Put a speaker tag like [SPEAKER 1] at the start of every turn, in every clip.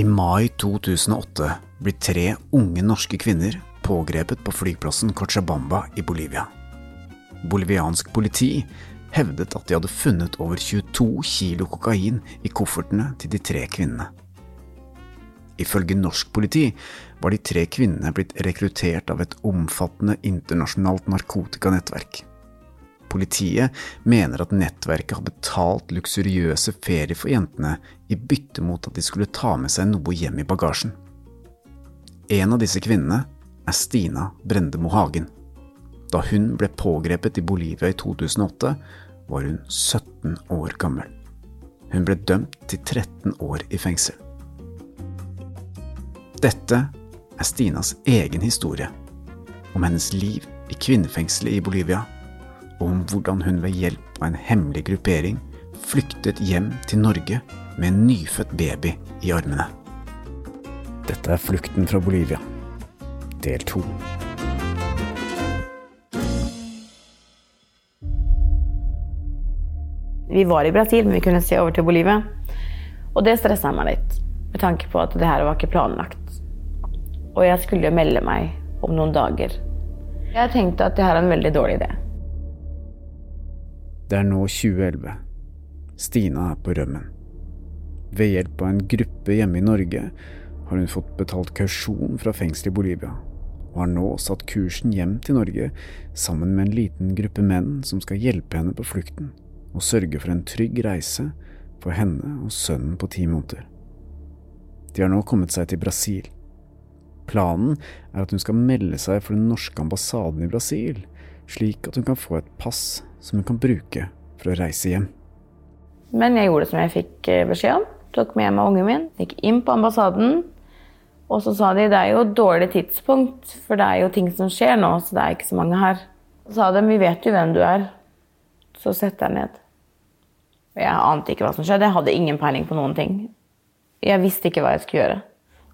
[SPEAKER 1] I mai 2008 blir tre unge norske kvinner pågrepet på flyplassen Cochabamba i Bolivia. Boliviansk politi hevdet at de hadde funnet over 22 kilo kokain i koffertene til de tre kvinnene. Ifølge norsk politi var de tre kvinnene blitt rekruttert av et omfattende internasjonalt narkotikanettverk. Politiet mener at nettverket har betalt luksuriøse ferier for jentene i bytte mot at de skulle ta med seg noe hjem i bagasjen. En av disse kvinnene er Stina Brendemo Hagen. Da hun ble pågrepet i Bolivia i 2008, var hun 17 år gammel. Hun ble dømt til 13 år i fengsel. Dette er Stinas egen historie, om hennes liv i kvinnefengselet i Bolivia, om hvordan hun ved hjelp av en hemmelig gruppering flyktet hjem til Norge med en nyfødt baby i armene. Dette er Flukten fra Bolivia, del to.
[SPEAKER 2] Vi var i Brasil, men vi kunne se over til Bolivia. Og det stressa meg litt, med tanke på at det her var ikke planlagt. Og jeg skulle jo melde meg om noen dager. Jeg tenkte at det her er en veldig dårlig idé.
[SPEAKER 1] Det er nå 2011. Stina er på rømmen. Ved hjelp av en gruppe hjemme i Norge har hun fått betalt kausjon fra fengselet i Bolivia, og har nå satt kursen hjem til Norge sammen med en liten gruppe menn som skal hjelpe henne på flukten og sørge for en trygg reise for henne og sønnen på ti måneder. De har nå kommet seg til Brasil. Planen er at hun skal melde seg for den norske ambassaden i Brasil, slik at hun kan få et pass som hun kan bruke for å reise hjem.
[SPEAKER 2] Men jeg gjorde som jeg fikk eh, beskjed om. Tok med meg ungen min, gikk inn på ambassaden. Og så sa de det er jo et dårlig tidspunkt, for det er jo ting som skjer nå, så det er ikke så mange her. Så sa de vi vet jo hvem du er, så sett deg ned. Og Jeg ante ikke hva som skjedde, jeg hadde ingen peiling på noen ting. Jeg visste ikke hva jeg skulle gjøre.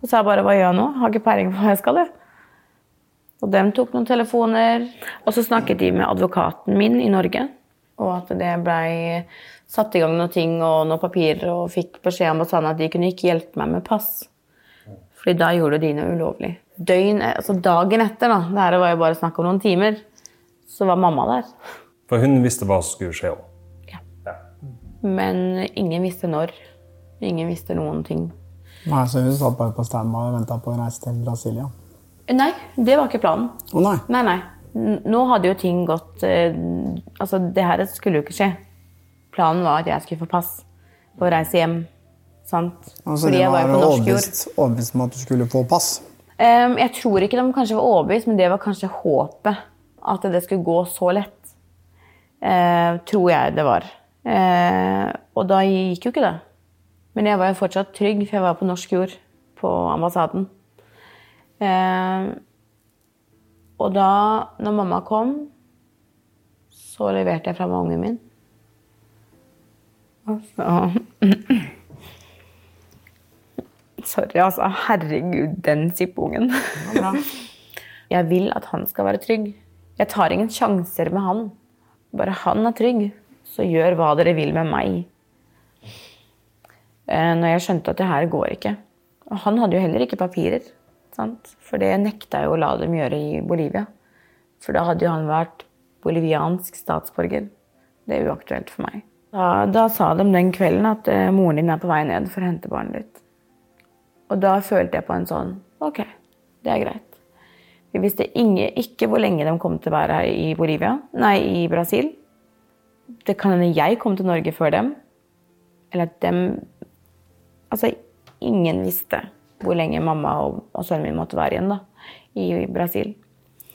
[SPEAKER 2] Så sa bare hva gjør jeg nå? Har ikke peiling på hva jeg skal. Jeg. Og dem tok noen telefoner. Og så snakket de med advokaten min i Norge. Og at det blei satt i gang noen ting og noen papirer, og fikk beskjed om at de kunne ikke hjelpe meg med pass. Fordi da gjorde de noe ulovlig. Døgn, altså dagen etter, da, det her var jo bare snakk om noen timer, så var mamma der.
[SPEAKER 3] For hun visste hva som skulle skje òg.
[SPEAKER 2] Men ingen visste når. Ingen visste noen ting.
[SPEAKER 4] Nei, så hun satt bare på standby og venta på å reise til Brasilia?
[SPEAKER 2] Nei, det var ikke planen.
[SPEAKER 4] Å nei.
[SPEAKER 2] Nei, nei. Nå hadde jo ting gått eh, Altså, det her skulle jo ikke skje. Planen var at jeg skulle få pass og reise hjem. Sant?
[SPEAKER 4] Altså,
[SPEAKER 2] Fordi jeg var
[SPEAKER 4] var
[SPEAKER 2] jo på norsk jord.
[SPEAKER 4] overbevist om at du skulle få pass?
[SPEAKER 2] Um, jeg tror ikke de kanskje var overbevist, men det var kanskje håpet. At det skulle gå så lett. Uh, tror jeg det var. Uh, og da gikk jo ikke det. Men jeg var jo fortsatt trygg, for jeg var på norsk jord på ambassaden. Eh, og da, når mamma kom, så leverte jeg fra meg ungen min. Og så Sorry, altså. Herregud, den sippungen. Jeg vil at han skal være trygg. Jeg tar ingen sjanser med han. Bare han er trygg, så gjør hva dere vil med meg. Eh, Når jeg skjønte at det her går ikke. Og han hadde jo heller ikke papirer. Sant? For det nekta jeg å la dem gjøre i Bolivia. For da hadde jo han vært boliviansk statsborger. Det er uaktuelt for meg. Da, da sa de den kvelden at eh, moren din er på vei ned for å hente barnet ditt. Og da følte jeg på en sånn Ok, det er greit. Vi visste ikke, ikke hvor lenge de kom til å være her i Bolivia, nei, i Brasil. Det kan hende jeg kom til Norge før dem. Eller at dem Altså, ingen visste hvor lenge mamma og, og sønnen min måtte være igjen da, i Brasil.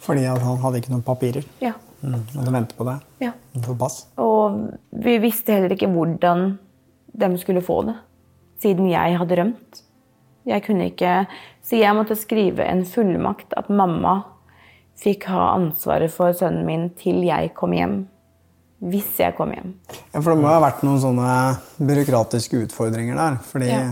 [SPEAKER 4] Fordi han hadde ikke noen papirer.
[SPEAKER 2] Ja.
[SPEAKER 4] Mm. Og de ventet på deg?
[SPEAKER 2] Ja.
[SPEAKER 4] For pass.
[SPEAKER 2] Og vi visste heller ikke hvordan de skulle få det, siden jeg hadde rømt. Jeg kunne ikke Så jeg måtte skrive en fullmakt at mamma fikk ha ansvaret for sønnen min til jeg kom hjem. Hvis jeg kom hjem.
[SPEAKER 4] Ja, for det må ha vært noen sånne byråkratiske utfordringer der. Fordi
[SPEAKER 2] Ja.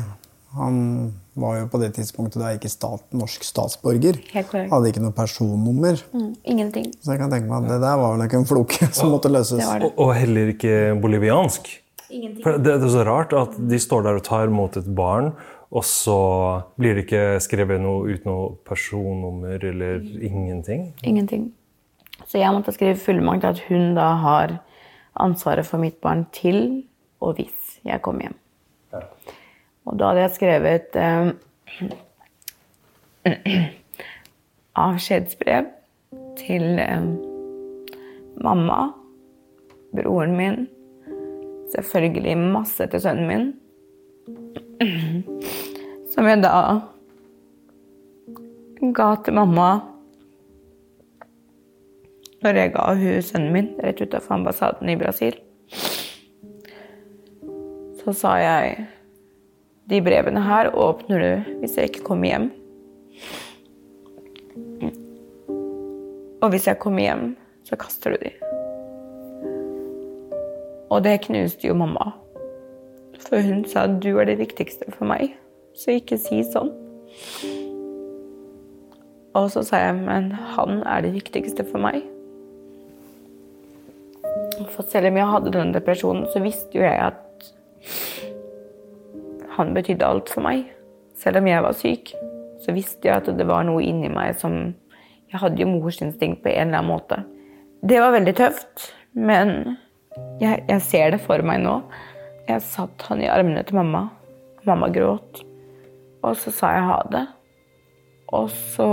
[SPEAKER 4] han var jo på det tidspunktet da ikke stat, norsk statsborger.
[SPEAKER 2] Helt.
[SPEAKER 4] Hadde ikke noe personnummer.
[SPEAKER 2] Mm, ingenting.
[SPEAKER 4] Så jeg kan tenke meg at det der var vel ikke en floke som måtte løses.
[SPEAKER 3] Og, og heller ikke boliviansk.
[SPEAKER 2] Ingenting.
[SPEAKER 3] For det, det er så rart at de står der og tar imot et barn, og så blir det ikke skrevet noe ut noe personnummer eller ingenting.
[SPEAKER 2] Ingenting. Så jeg måtte skrive fullmakt at hun da har ansvaret for mitt barn til og hvis jeg kommer hjem. Og da hadde jeg skrevet eh, avskjedsbrev til eh, mamma, broren min, selvfølgelig masse til sønnen min, som jeg da ga til mamma når jeg ga hun sønnen min rett utenfor ambassaden i Brasil. Så sa jeg de brevene her åpner du hvis jeg ikke kommer hjem. Og hvis jeg kommer hjem, så kaster du de. Og det knuste jo mamma. For hun sa du er det viktigste for meg, så ikke si sånn. Og så sa jeg men han er det viktigste for meg. For selv om jeg hadde denne depresjonen, så visste jo jeg at han betydde alt for meg. Selv om jeg var syk, så visste jeg at det var noe inni meg som Jeg hadde jo morsinstinkt på en eller annen måte. Det var veldig tøft, men jeg, jeg ser det for meg nå. Jeg satt han i armene til mamma. Mamma gråt. Og så sa jeg ha det. Og så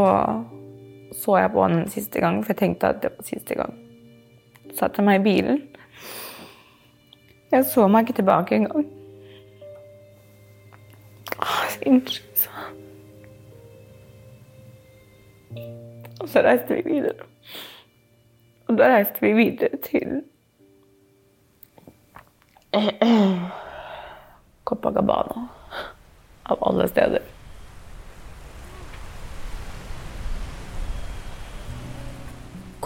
[SPEAKER 2] så jeg på han en siste gang, for jeg tenkte at det var siste gang. Så satte jeg meg i bilen. Jeg så meg ikke tilbake engang. Unnskyld. Og så reiste vi videre. Og da reiste vi videre til Copacabana. Av alle steder.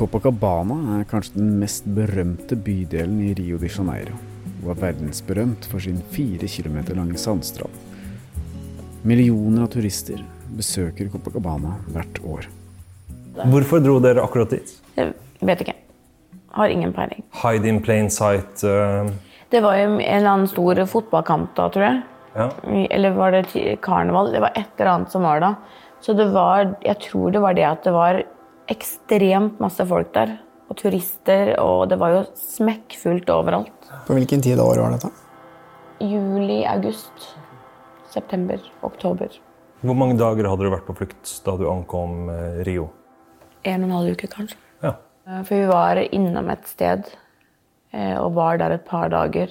[SPEAKER 1] Copacabana er kanskje den mest berømte bydelen i Rio de Janeiro, og er verdensberømt for sin fire kilometer lange sandstrand. Millioner av turister besøker Copacabana hvert år.
[SPEAKER 3] Hvorfor dro dere akkurat dit?
[SPEAKER 2] Jeg vet ikke. Har ingen peiling.
[SPEAKER 3] Hide in plain sight Uh...
[SPEAKER 2] Det var jo en eller annen stor fotballkamp da, tror jeg.
[SPEAKER 3] Ja.
[SPEAKER 2] Eller var det karneval? Det var et eller annet som var da. Så det var Jeg tror det var det at det var ekstremt masse folk der. Og turister, og det var jo smekkfullt overalt.
[SPEAKER 4] På hvilken tid av året var dette?
[SPEAKER 2] Juli, august, september, oktober.
[SPEAKER 3] Hvor mange dager hadde du vært på flukt da du ankom eh, Rio?
[SPEAKER 2] En og en halv uke, kanskje.
[SPEAKER 3] Ja.
[SPEAKER 2] Eh, For vi var innom et sted eh, og var der et par dager.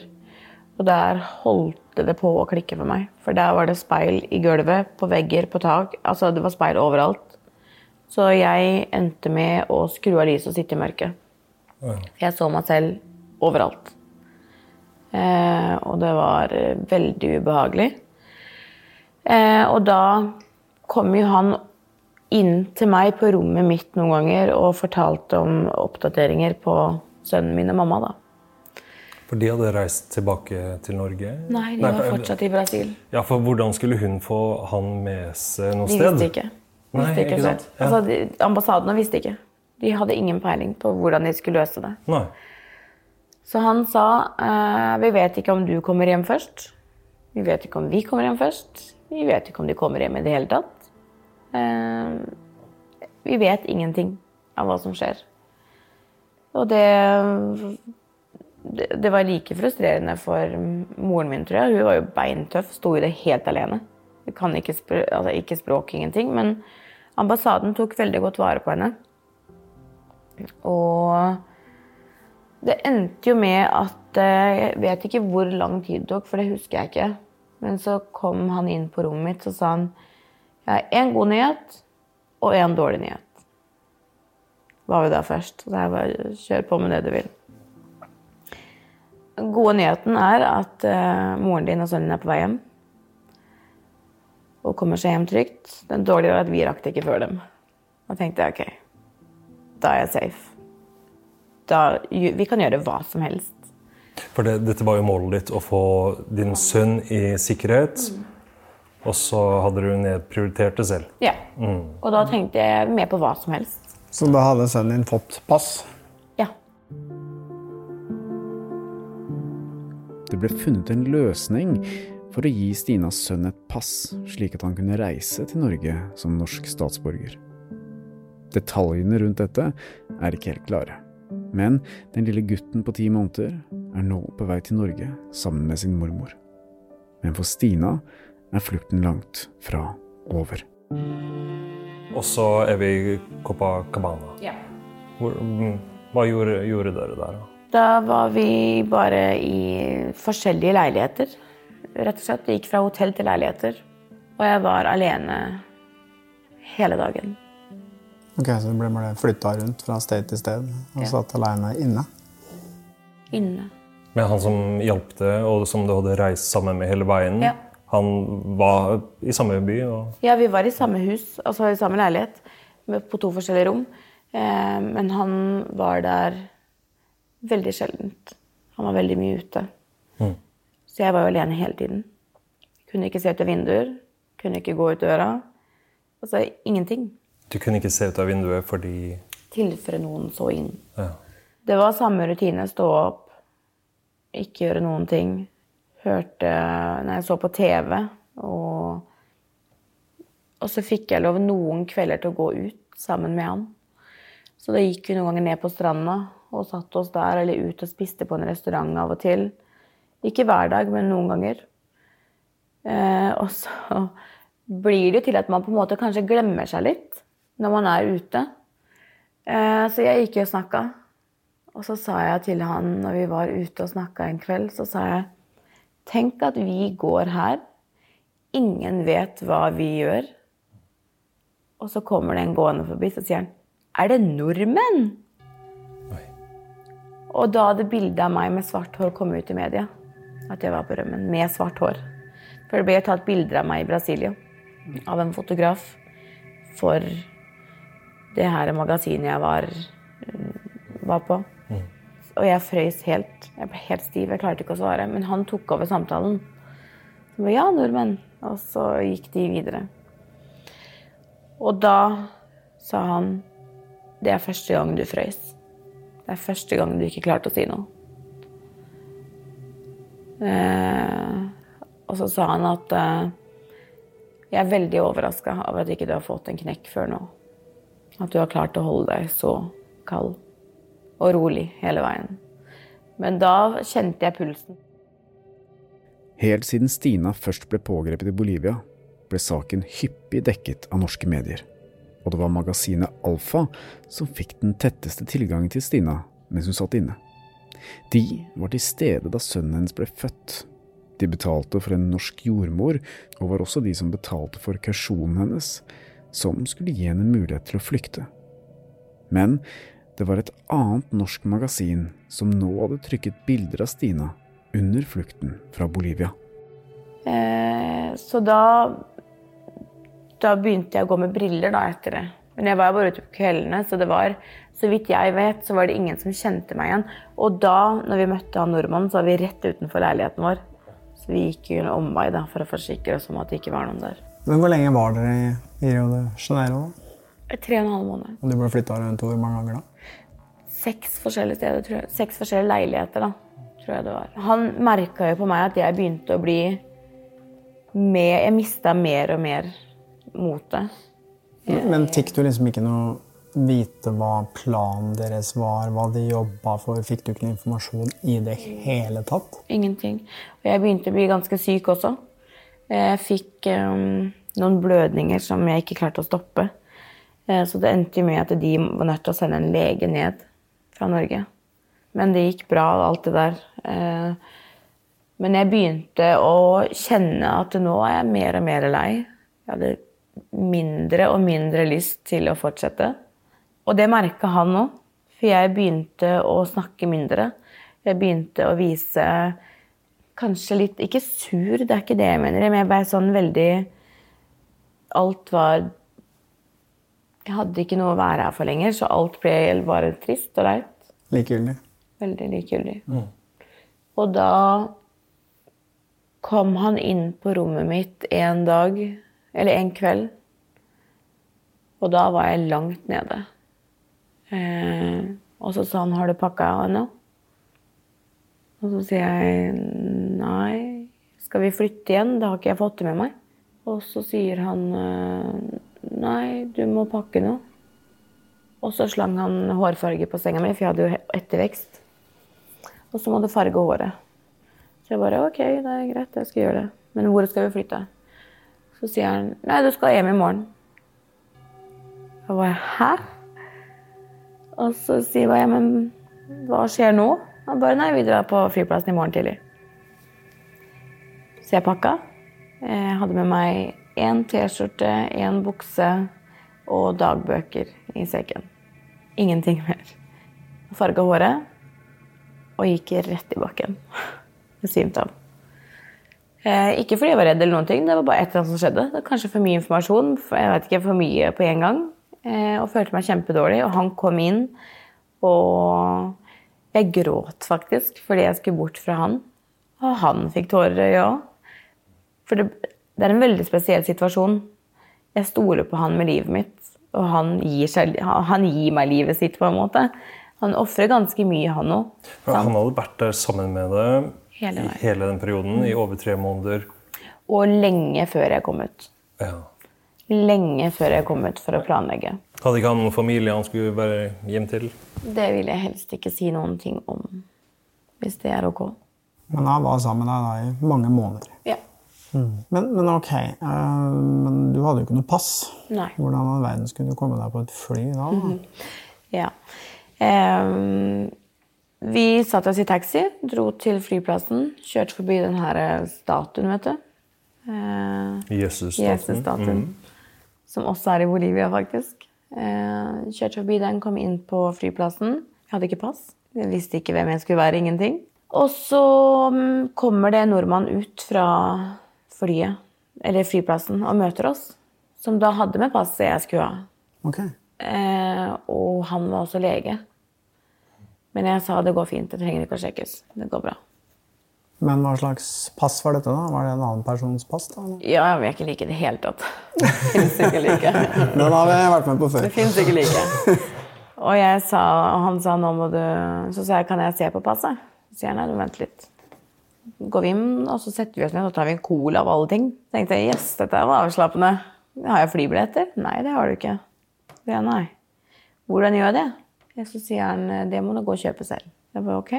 [SPEAKER 2] Og der holdt det på å klikke for meg. For der var det speil i gulvet, på vegger, på tak. Altså, det var speil overalt. Så jeg endte med å skru av lyset og sitte i mørket. Jeg så meg selv overalt. Eh, og det var veldig ubehagelig. Eh, og da kom jo han inn til meg på rommet mitt noen ganger og fortalte om oppdateringer på sønnen min og mamma. da.
[SPEAKER 3] For de hadde reist tilbake til Norge?
[SPEAKER 2] Nei, de var fortsatt i Brasil.
[SPEAKER 3] Ja, for hvordan skulle hun få han med seg noe
[SPEAKER 2] De
[SPEAKER 3] sted?
[SPEAKER 2] visste ikke.
[SPEAKER 3] Nei,
[SPEAKER 2] Visste ikke
[SPEAKER 3] ikke? Ja.
[SPEAKER 2] Altså, de, ambassadene visste ikke. De hadde ingen peiling på hvordan de skulle løse det.
[SPEAKER 3] Nei.
[SPEAKER 2] Så han sa eh, vi vet ikke om du kommer hjem først. Vi vet ikke om vi kommer hjem først. Vi vet ikke om de kommer hjem i det hele tatt. Eh, vi vet ingenting av hva som skjer. Og det, det var like frustrerende for moren min, tror jeg. Hun var jo beintøff, sto i det helt alene. Hun kan ikke, spr altså, ikke språk, ingenting. Men ambassaden tok veldig godt vare på henne. Og det endte jo med at eh, Jeg vet ikke hvor lang tid det tok, for det husker jeg ikke. Men så kom han inn på rommet mitt og sa han, jeg har én god nyhet og én dårlig nyhet. Hva vil du ha først? Så jeg bare kjør på med det du vil. Den gode nyheten er at uh, moren din og sønnen din er på vei hjem. Og kommer seg hjem trygt. Den dårlige er at vi rakk det ikke før dem. Da tenkte jeg ok, da er jeg safe. Da, vi kan gjøre hva som helst.
[SPEAKER 3] For det, dette var jo målet ditt, å få din sønn i sikkerhet. Og så hadde du nedprioritert det selv.
[SPEAKER 2] Ja.
[SPEAKER 3] Mm.
[SPEAKER 2] Og da tenkte jeg mer på hva som helst.
[SPEAKER 4] Så da hadde sønnen din fått pass?
[SPEAKER 2] Ja.
[SPEAKER 1] Det ble funnet en løsning for å gi Stinas sønn et pass, slik at han kunne reise til Norge som norsk statsborger. Detaljene rundt dette er ikke helt klare, men den lille gutten på ti måneder er nå på vei til Norge sammen med sin mormor. Men for Stina er flukten langt fra over.
[SPEAKER 3] Og så er vi i Copacabana.
[SPEAKER 2] Ja.
[SPEAKER 3] Hvor, mm, hva gjorde, gjorde dere der, da?
[SPEAKER 2] Da var vi bare i forskjellige leiligheter. Rett og slett. Det gikk fra hotell til leiligheter. Og jeg var alene hele dagen.
[SPEAKER 4] Ok, Så du ble bare flytta rundt fra sted til sted og
[SPEAKER 2] Ja.
[SPEAKER 4] satt aleine inne?
[SPEAKER 2] Inne.
[SPEAKER 3] Men han som hjalp deg, og som du hadde reist sammen med hele veien,
[SPEAKER 2] Ja.
[SPEAKER 3] han var i samme by? Og...
[SPEAKER 2] Ja, vi var i samme hus, altså i samme leilighet, på to forskjellige rom. Eh, men han var der veldig sjeldent. Han var veldig mye ute.
[SPEAKER 3] Mm.
[SPEAKER 2] Så jeg var jo alene hele tiden. Kunne ikke se ut av vinduer. Kunne ikke gå ut døra. Altså ingenting.
[SPEAKER 3] Du kunne ikke se ut av vinduet fordi
[SPEAKER 2] Tilfelle noen så inn.
[SPEAKER 3] ja.
[SPEAKER 2] Det var samme rutine. Stå opp, ikke gjøre noen ting. Hørte Nei, jeg så på TV, og Og så fikk jeg lov noen kvelder til å gå ut sammen med han. Så da gikk vi noen ganger ned på stranda og satte oss der, eller ut og spiste på en restaurant av og til. Ikke hver dag, men noen ganger. Eh, og så blir det jo til at man på en måte kanskje glemmer seg litt når man er ute. Eh, så jeg gikk og snakka. Og så sa jeg til han når vi var ute og snakka en kveld, så sa jeg Tenk at vi går her. Ingen vet hva vi gjør. Og så kommer det en gående forbi, så sier han Er det nordmenn? Og da hadde bildet av meg med svart hår kommet ut i media. At jeg var på rømmen med svart hår. For det ble tatt bilder av meg i Brasilia av en fotograf for det her magasinet jeg var, var på. Og jeg frøys helt. Jeg ble helt stiv. Jeg klarte ikke å svare. Men han tok over samtalen. Så ba, ja, nordmenn. Og så gikk de videre. Og da sa han det er første gang du frøys. Det er første gang du ikke klarte å si noe. Eh, og så sa han at eh, jeg er veldig overraska over at ikke du har fått en knekk før nå. At du har klart å holde deg så kald og rolig hele veien. Men da kjente jeg pulsen.
[SPEAKER 1] Helt siden Stina først ble pågrepet i Bolivia, ble saken hyppig dekket av norske medier. Og det var magasinet Alfa som fikk den tetteste tilgangen til Stina mens hun satt inne. De var til stede da sønnen hennes ble født. De betalte for en norsk jordmor, og var også de som betalte for kausjonen hennes, som skulle gi henne mulighet til å flykte. Men det var et annet norsk magasin som nå hadde trykket bilder av Stina under flukten fra Bolivia.
[SPEAKER 2] Eh, så da Da begynte jeg å gå med briller da etter det. Men jeg var jo bare ute på kveldene, så det var så vidt jeg vet, så var det ingen som kjente meg igjen. Og da, når vi møtte han nordmannen, så var vi rett utenfor leiligheten vår. Så vi gikk jo en omvei da, for å forsikre oss om at det ikke var noen der.
[SPEAKER 4] Men hvor lenge var dere i, i Rio de Janeiro? da?
[SPEAKER 2] Tre og en halv måned.
[SPEAKER 4] Og du ble flytta rundt hvor mange ganger da?
[SPEAKER 2] Seks forskjellige steder, tror jeg. Seks forskjellige leiligheter, da. Tror jeg det var. Han merka jo på meg at jeg begynte å bli med Jeg mista mer og mer motet.
[SPEAKER 4] Men fikk du liksom ikke noe vite hva planen deres var, hva de jobba for? Fikk du ikke noe informasjon i det hele tatt?
[SPEAKER 2] Ingenting. Og jeg begynte å bli ganske syk også. Jeg fikk um, noen blødninger som jeg ikke klarte å stoppe. Eh, Så det endte med at de var nødt til å sende en lege ned fra Norge. Men det gikk bra, alt det der. Eh, Men jeg begynte å kjenne at nå er jeg mer og mer lei. Jeg hadde mindre og mindre lyst til å fortsette. Og det merka han òg, for jeg begynte å snakke mindre. Jeg begynte å vise kanskje litt Ikke sur, det er ikke det jeg mener, men jeg ble sånn veldig Alt var Jeg hadde ikke noe å være her for lenger, så alt ble bare trist og leit.
[SPEAKER 4] Likegyldig.
[SPEAKER 2] Veldig likegyldig. Og da kom han inn på rommet mitt en dag, eller en kveld. Og da var jeg langt nede. Eh, og så sa han 'Har du pakka ennå?' Og så sier jeg 'Nei, skal vi flytte igjen?' Det har ikke jeg fått det med meg. Og så sier han eh, 'Nei, du må pakke nå'. Og så slang han hårfarge på senga mi, for jeg hadde jo ettervekst. Og så må du farge håret. Så jeg bare OK, det er greit, jeg skal gjøre det. Men hvor skal vi flytte? Så sier han nei, du skal hjem i morgen. Jeg bare hæ? Og så sier jeg men hva skjer nå? Han bare nei, vi drar på flyplassen i morgen tidlig. Så jeg pakka. Jeg hadde med meg én T-skjorte, én bukse og dagbøker i sekken. Ingenting mer. Farga håret og gikk rett i bakken. Besvimte av. Eh, ikke fordi jeg var redd, eller noen ting, det var bare et eller annet som skjedde. Det var kanskje for mye informasjon, for jeg vet ikke, for mye på en gang. Eh, og følte meg kjempedårlig. Og han kom inn, og jeg gråt faktisk fordi jeg skulle bort fra han. Og han fikk tårer i øyet òg. For det, det er en veldig spesiell situasjon. Jeg stoler på han med livet mitt, og han gir, seg, han gir meg livet sitt på en måte. Han ofrer ganske mye, han òg.
[SPEAKER 3] Han hadde vært der sammen med deg
[SPEAKER 2] Hele
[SPEAKER 3] i hele den perioden, i over tre måneder.
[SPEAKER 2] Og lenge før jeg kom ut.
[SPEAKER 3] Ja.
[SPEAKER 2] Lenge før jeg kom ut for å planlegge.
[SPEAKER 3] Hadde ikke han noen familie han skulle være hjem til?
[SPEAKER 2] Det vil jeg helst ikke si noen ting om, hvis det er ok.
[SPEAKER 4] Men han var sammen med deg i mange måneder.
[SPEAKER 2] Ja.
[SPEAKER 4] Men, men ok, uh, men du hadde jo ikke noe pass.
[SPEAKER 2] Nei.
[SPEAKER 4] Hvordan i all verden skulle du komme deg på et fly da?
[SPEAKER 2] Ja. Um, vi satte oss i taxi, dro til flyplassen, kjørte forbi den her statuen, vet du. Uh,
[SPEAKER 3] Jesus-statuen.
[SPEAKER 2] Jesus-statuen. Som også er i Bolivia, faktisk. Uh, kjørte forbi den, kom inn på flyplassen. Jeg hadde ikke pass. Jeg visste ikke hvem jeg skulle være. Ingenting. Og så mm, kommer det en nordmann ut fra flyet, eller flyplassen, og møter oss. Som da hadde med passet jeg skulle ha.
[SPEAKER 4] Okay.
[SPEAKER 2] Eh, og han var også lege. Men jeg sa det går fint, det trenger ikke å sjekkes. Det går bra.
[SPEAKER 4] Men hva slags pass var dette? da? Var det en annen persons pass? da?
[SPEAKER 2] Ja, jeg vil ikke like det i det hele tatt. Fins ikke like.
[SPEAKER 4] Den har vi vært med på før.
[SPEAKER 2] Det fins ikke like. Og sa, han sa nå må du Så sa jeg kan jeg se på passet? Så sier han nei, du vent litt. Går vi inn, og så setter vi oss ned og tar vi en cola av alle ting. Så tenkte jeg yes, dette var avslappende. Har jeg flybilletter? Nei, det har du ikke. Det er nei. Hvordan gjør jeg det? Så sier han det må du gå og kjøpe selv. Jeg bare ok.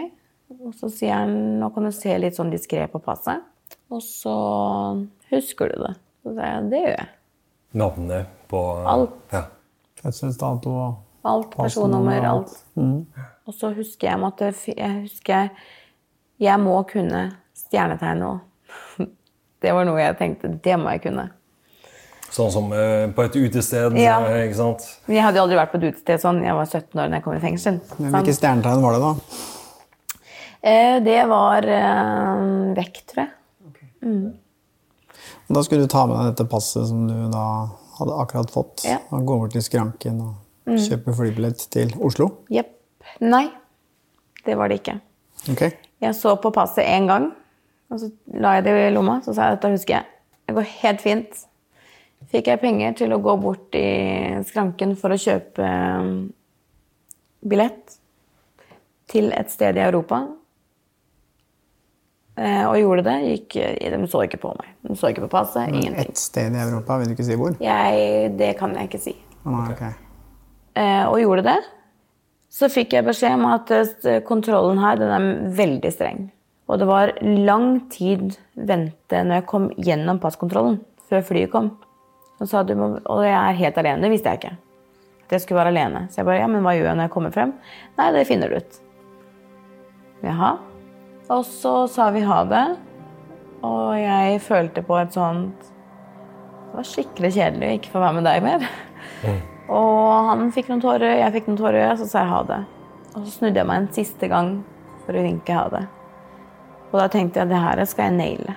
[SPEAKER 2] Og så sier han nå kan du se litt sånn diskré på passet. Og så husker du det. Så sier jeg det gjør jeg.
[SPEAKER 3] Navnet på
[SPEAKER 2] Alt.
[SPEAKER 3] Ja.
[SPEAKER 4] Fødselsdato og
[SPEAKER 2] Alt, personnummer, alt.
[SPEAKER 4] Mm.
[SPEAKER 2] Og så husker jeg at jeg husker jeg må kunne stjernetegn òg. Det var noe jeg tenkte, det må jeg kunne.
[SPEAKER 3] Sånn som eh, på et utested,
[SPEAKER 2] Ja.
[SPEAKER 3] eh, ikke sant?
[SPEAKER 2] Men jeg hadde jo aldri vært på et utested sånn. Jeg var 17 år da jeg kom i fengsel.
[SPEAKER 4] Men Hvilke stjernetegn var det, da?
[SPEAKER 2] Eh, det var vekt, vekk, tror jeg. Mm.
[SPEAKER 4] Da skulle du ta med deg dette passet som du da hadde akkurat fått.
[SPEAKER 2] Ja.
[SPEAKER 4] Og gå over til skranken og
[SPEAKER 2] Mm.
[SPEAKER 4] kjøpe flybillett til Oslo.
[SPEAKER 2] Jepp. Nei, det var det ikke.
[SPEAKER 4] Okay.
[SPEAKER 2] Jeg så på passet én gang, og så la jeg det i lomma. Så sa jeg dette husker jeg. Det går helt fint. fikk jeg penger til å gå bort i skranken for å kjøpe eh, billett til et sted i Europa. Eh, Og gjorde det. Gikk, de så ikke på meg. De så ikke på passet. Ingenting.
[SPEAKER 4] Et sted i Europa, vil du ikke si hvor?
[SPEAKER 2] Jeg, det kan jeg ikke si.
[SPEAKER 4] Ah, Nei, ok.
[SPEAKER 2] Eh, og gjorde det. Så fikk jeg beskjed om at eh, kontrollen her den er veldig streng. Og det var lang tid vente når jeg kom gjennom passkontrollen, før flyet kom. Så sa du, må- og jeg er helt alene, det visste jeg ikke. At jeg skulle være alene. Så jeg bare, ja, men hva gjør jeg når jeg kommer frem? Nei, det finner du ut. Jaha. Og så sa vi ha det. Og jeg følte på et sånt Det var skikkelig kjedelig å ikke få være med deg mer. Og han fikk noen tårer, jeg fikk noen tårer, så sa jeg ha det. Og så snudde jeg meg en siste gang for å vinke ha det. Og da tenkte jeg det her skal jeg naile.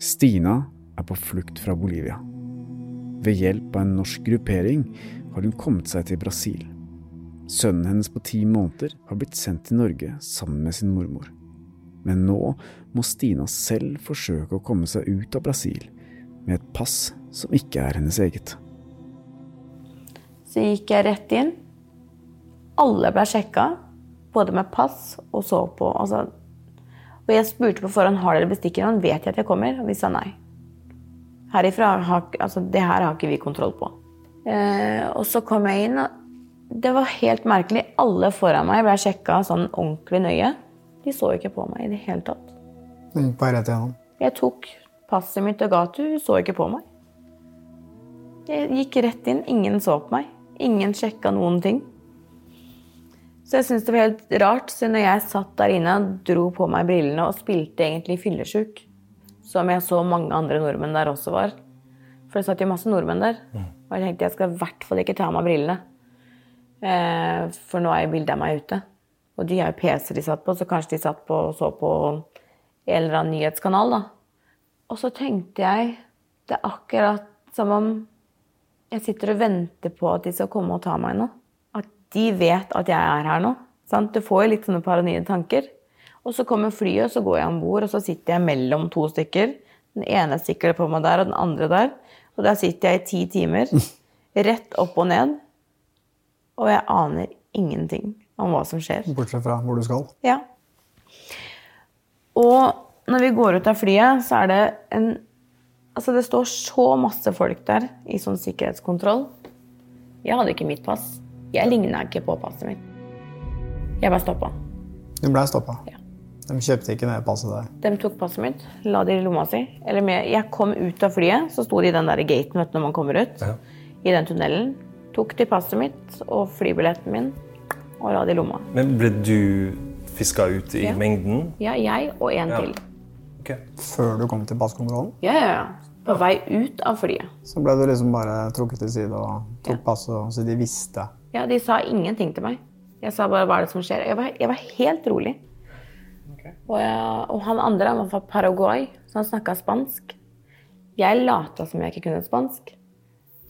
[SPEAKER 1] Stina er på flukt fra Bolivia. Ved hjelp av en norsk gruppering har hun kommet seg til Brasil. Sønnen hennes på ti måneder har blitt sendt til Norge sammen med sin mormor. Men nå må Stina selv forsøke å komme seg ut av Brasil med et pass som ikke er hennes eget.
[SPEAKER 2] Så gikk jeg rett inn. Alle ble sjekka, både med pass og så på. Altså. Og jeg spurte på forhånd har dere bestikkernavn, vet jeg at jeg kommer? Og de sa nei. Herifra har, altså, det her har ikke vi kontroll på. Eh, og så kom jeg inn, og det var helt merkelig. Alle foran meg ble sjekka sånn ordentlig nøye. De så ikke på meg i det hele tatt.
[SPEAKER 4] Du gikk bare rett igjennom.
[SPEAKER 2] Jeg tok passet mitt og ga til hun så ikke på meg. Jeg gikk rett inn, ingen så på meg. Ingen sjekka noen ting. Så jeg syntes det var helt rart, så når jeg satt der inne dro på meg brillene og spilte egentlig fyllesjuk, som jeg så mange andre nordmenn der også var For det satt jo masse nordmenn der. Og jeg tenkte jeg skal i hvert fall ikke ta av meg brillene. Eh, for nå er jo bildet av meg ute. Og de er jo PC-er de satt på, så kanskje de satt på og så på en eller annen nyhetskanal, da. Og så tenkte jeg Det er akkurat som om jeg sitter og venter på at de skal komme og ta meg nå. De vet at jeg er her nå. Sant? Du får jo litt sånne paranoide tanker. Og så kommer flyet, og så går jeg om bord, og så sitter jeg mellom to stykker. Den ene sikler på meg der, og den andre der. Og der sitter jeg i ti timer. Rett opp og ned. Og jeg aner ingenting om hva som skjer.
[SPEAKER 4] Bortsett fra hvor du skal.
[SPEAKER 2] Ja. Og når vi går ut av flyet, så er det en Altså, det står så masse folk der i sånn sikkerhetskontroll. Jeg hadde ikke mitt pass. Jeg ligna ikke på passet mitt. Jeg ble stoppa.
[SPEAKER 4] Du ble stoppa. De kjøpte ikke det passet der.
[SPEAKER 2] De tok passet mitt, la det i lomma si. Eller med, jeg kom ut av flyet, så sto de i den der gaten vet du, når man kommer ut. I den tunnelen. Tok de passet mitt og flybilletten min og la det i lomma.
[SPEAKER 3] Men ble du fiska ut i
[SPEAKER 2] Ja.
[SPEAKER 3] mengden?
[SPEAKER 2] Ja, jeg og en
[SPEAKER 3] Ja.
[SPEAKER 2] til.
[SPEAKER 4] Før du kom til passkontrollen,
[SPEAKER 2] Ja, ja, ja. På vei ut av flyet.
[SPEAKER 4] så ble du liksom bare trukket til side og tok passet, så de visste.
[SPEAKER 2] Ja, de sa ingenting til meg. Jeg sa bare 'hva er det som skjer?' Jeg var, jeg var helt rolig. Og, jeg, og han andre han var fra Paraguay, så han snakka spansk. Jeg lata som jeg ikke kunne spansk.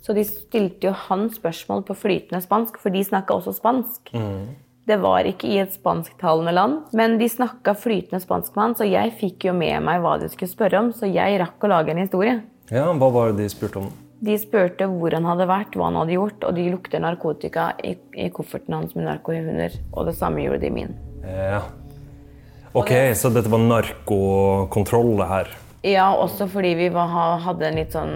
[SPEAKER 2] Så de stilte jo han spørsmål på flytende spansk, for de snakka også spansk. Det var ikke i et spansktalende land, men de snakka flytende spansk med han, så jeg fikk jo med meg hva de skulle spørre om, så jeg rakk å lage en historie.
[SPEAKER 3] Ja, Hva var det de spurte om?
[SPEAKER 2] De spurte hvor han hadde vært, hva han hadde gjort, og de lukter narkotika i, i kofferten hans med narkohunder. Og det samme gjorde de min.
[SPEAKER 3] Ja. Ok, så dette var narkokontroll, det her.
[SPEAKER 2] Ja, også fordi vi var, hadde en litt sånn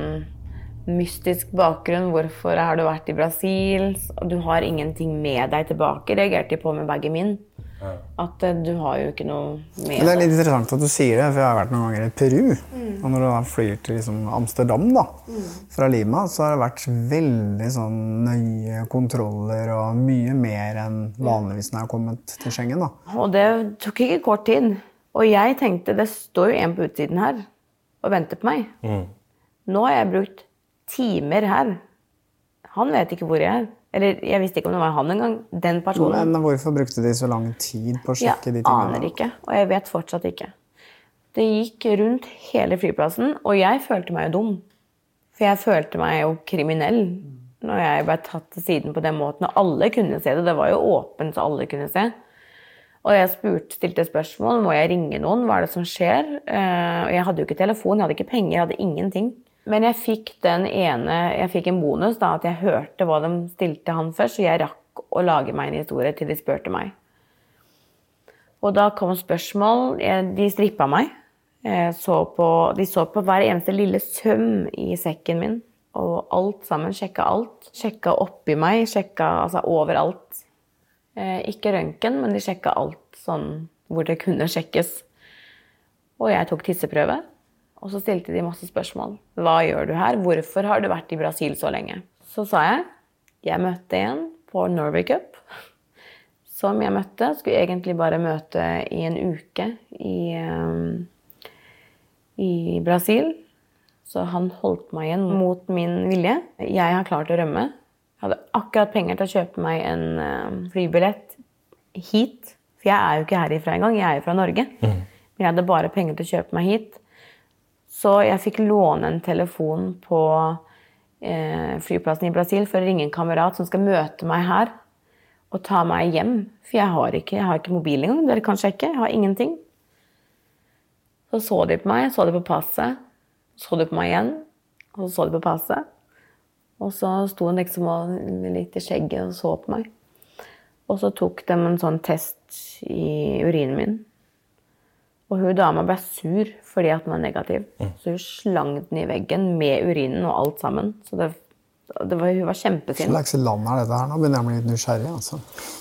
[SPEAKER 2] mystisk bakgrunn. Hvorfor har du vært i Brasil? Og du har ingenting med deg tilbake, reagerte de på med bagen min. At eh, du har jo ikke noe med
[SPEAKER 4] det er litt interessant at du sier det, for jeg har vært noen ganger i Peru.
[SPEAKER 2] Mm.
[SPEAKER 4] Og når du da flyr til liksom Amsterdam da, fra Lima, så har det vært veldig sånn nøye kontroller og mye mer enn vanligvis når jeg har kommet til Schengen. da.
[SPEAKER 2] Og det tok ikke kort tid. Og jeg tenkte det står jo en på utsiden her og venter på meg. Nå har jeg brukt timer her. Han vet ikke hvor jeg er. Eller jeg visste ikke om det var han engang. Den personen.
[SPEAKER 4] Men hvorfor brukte de så lang tid på å sjekke de
[SPEAKER 2] Jeg
[SPEAKER 4] tingene?
[SPEAKER 2] aner ikke, og jeg vet fortsatt ikke. Det gikk rundt hele flyplassen, og jeg følte meg jo dum. For jeg følte meg jo kriminell når jeg ble tatt til siden på den måten. Og alle kunne se det. Det var jo åpent, så alle kunne se. Og jeg spurte, stilte spørsmål. Må jeg ringe noen? Hva er det som skjer? Eh, og jeg hadde jo ikke telefon, jeg hadde ikke penger, jeg hadde ingenting. Men jeg fikk den ene, jeg fikk en bonus, da, at jeg hørte hva de stilte han først, så jeg rakk å lage meg en historie til de spurte meg. Og da kom spørsmål. De strippa meg. Så på, de så på hver eneste lille søm i sekken min. Og alt sammen. Sjekka alt. Sjekka oppi meg. Sjekka altså overalt. Eh, ikke røntgen, men de sjekka alt sånn hvor det kunne sjekkes. Og jeg tok tisseprøve. Og så stilte de masse spørsmål. Hva gjør du her? Hvorfor har du vært i Brasil så lenge? Så sa jeg jeg møtte en på Norway Cup som jeg møtte. Skulle egentlig bare møte i en uke i, eh, i Brasil. Så han holdt meg igjen mot min vilje. Jeg har klart å rømme. Jeg hadde akkurat penger til å kjøpe meg en eh, flybillett hit. For jeg er jo ikke herifra engang. Jeg er jo fra Norge. Men jeg hadde bare penger til å kjøpe meg hit. Så jeg fikk låne en telefon på eh, flyplassen i Brasil for å ringe en kamerat som skal møte meg her og ta meg hjem. For jeg har ikke, jeg har ikke mobil engang. Dere kan sjekke. Jeg har ingenting. Så så de på meg, så de på passet. Så de på meg igjen, og så så de på passet. Og så sto hun liksom litt i skjegget og så på meg. Og så tok de en sånn test i urinen min. Og hun dama ble sur fordi at den var negativ. Så hun slang den i veggen med urinen og alt sammen. Så det, det var, hun var
[SPEAKER 4] Hva
[SPEAKER 2] kjempesint.
[SPEAKER 4] slags land er dette her? Nå begynner jeg å bli litt nysgjerrig. altså.